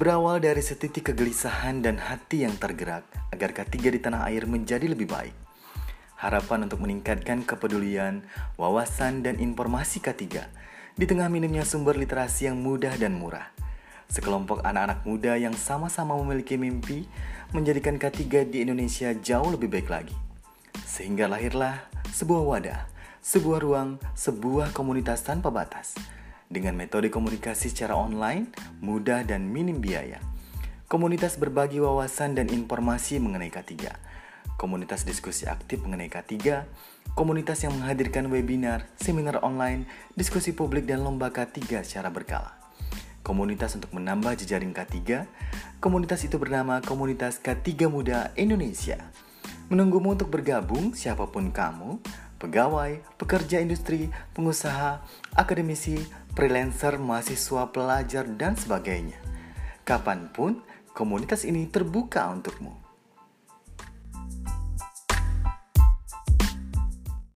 Berawal dari setitik kegelisahan dan hati yang tergerak agar K3 di tanah air menjadi lebih baik. Harapan untuk meningkatkan kepedulian, wawasan, dan informasi K3 di tengah minimnya sumber literasi yang mudah dan murah. Sekelompok anak-anak muda yang sama-sama memiliki mimpi menjadikan K3 di Indonesia jauh lebih baik lagi. Sehingga lahirlah sebuah wadah, sebuah ruang, sebuah komunitas tanpa batas – dengan metode komunikasi secara online, mudah dan minim biaya. Komunitas berbagi wawasan dan informasi mengenai K3. Komunitas diskusi aktif mengenai K3, komunitas yang menghadirkan webinar, seminar online, diskusi publik dan lomba K3 secara berkala. Komunitas untuk menambah jejaring K3, komunitas itu bernama Komunitas K3 Muda Indonesia. Menunggumu untuk bergabung siapa pun kamu, pegawai, pekerja industri, pengusaha, akademisi, freelancer, mahasiswa, pelajar, dan sebagainya. Kapan pun, komunitas ini terbuka untukmu.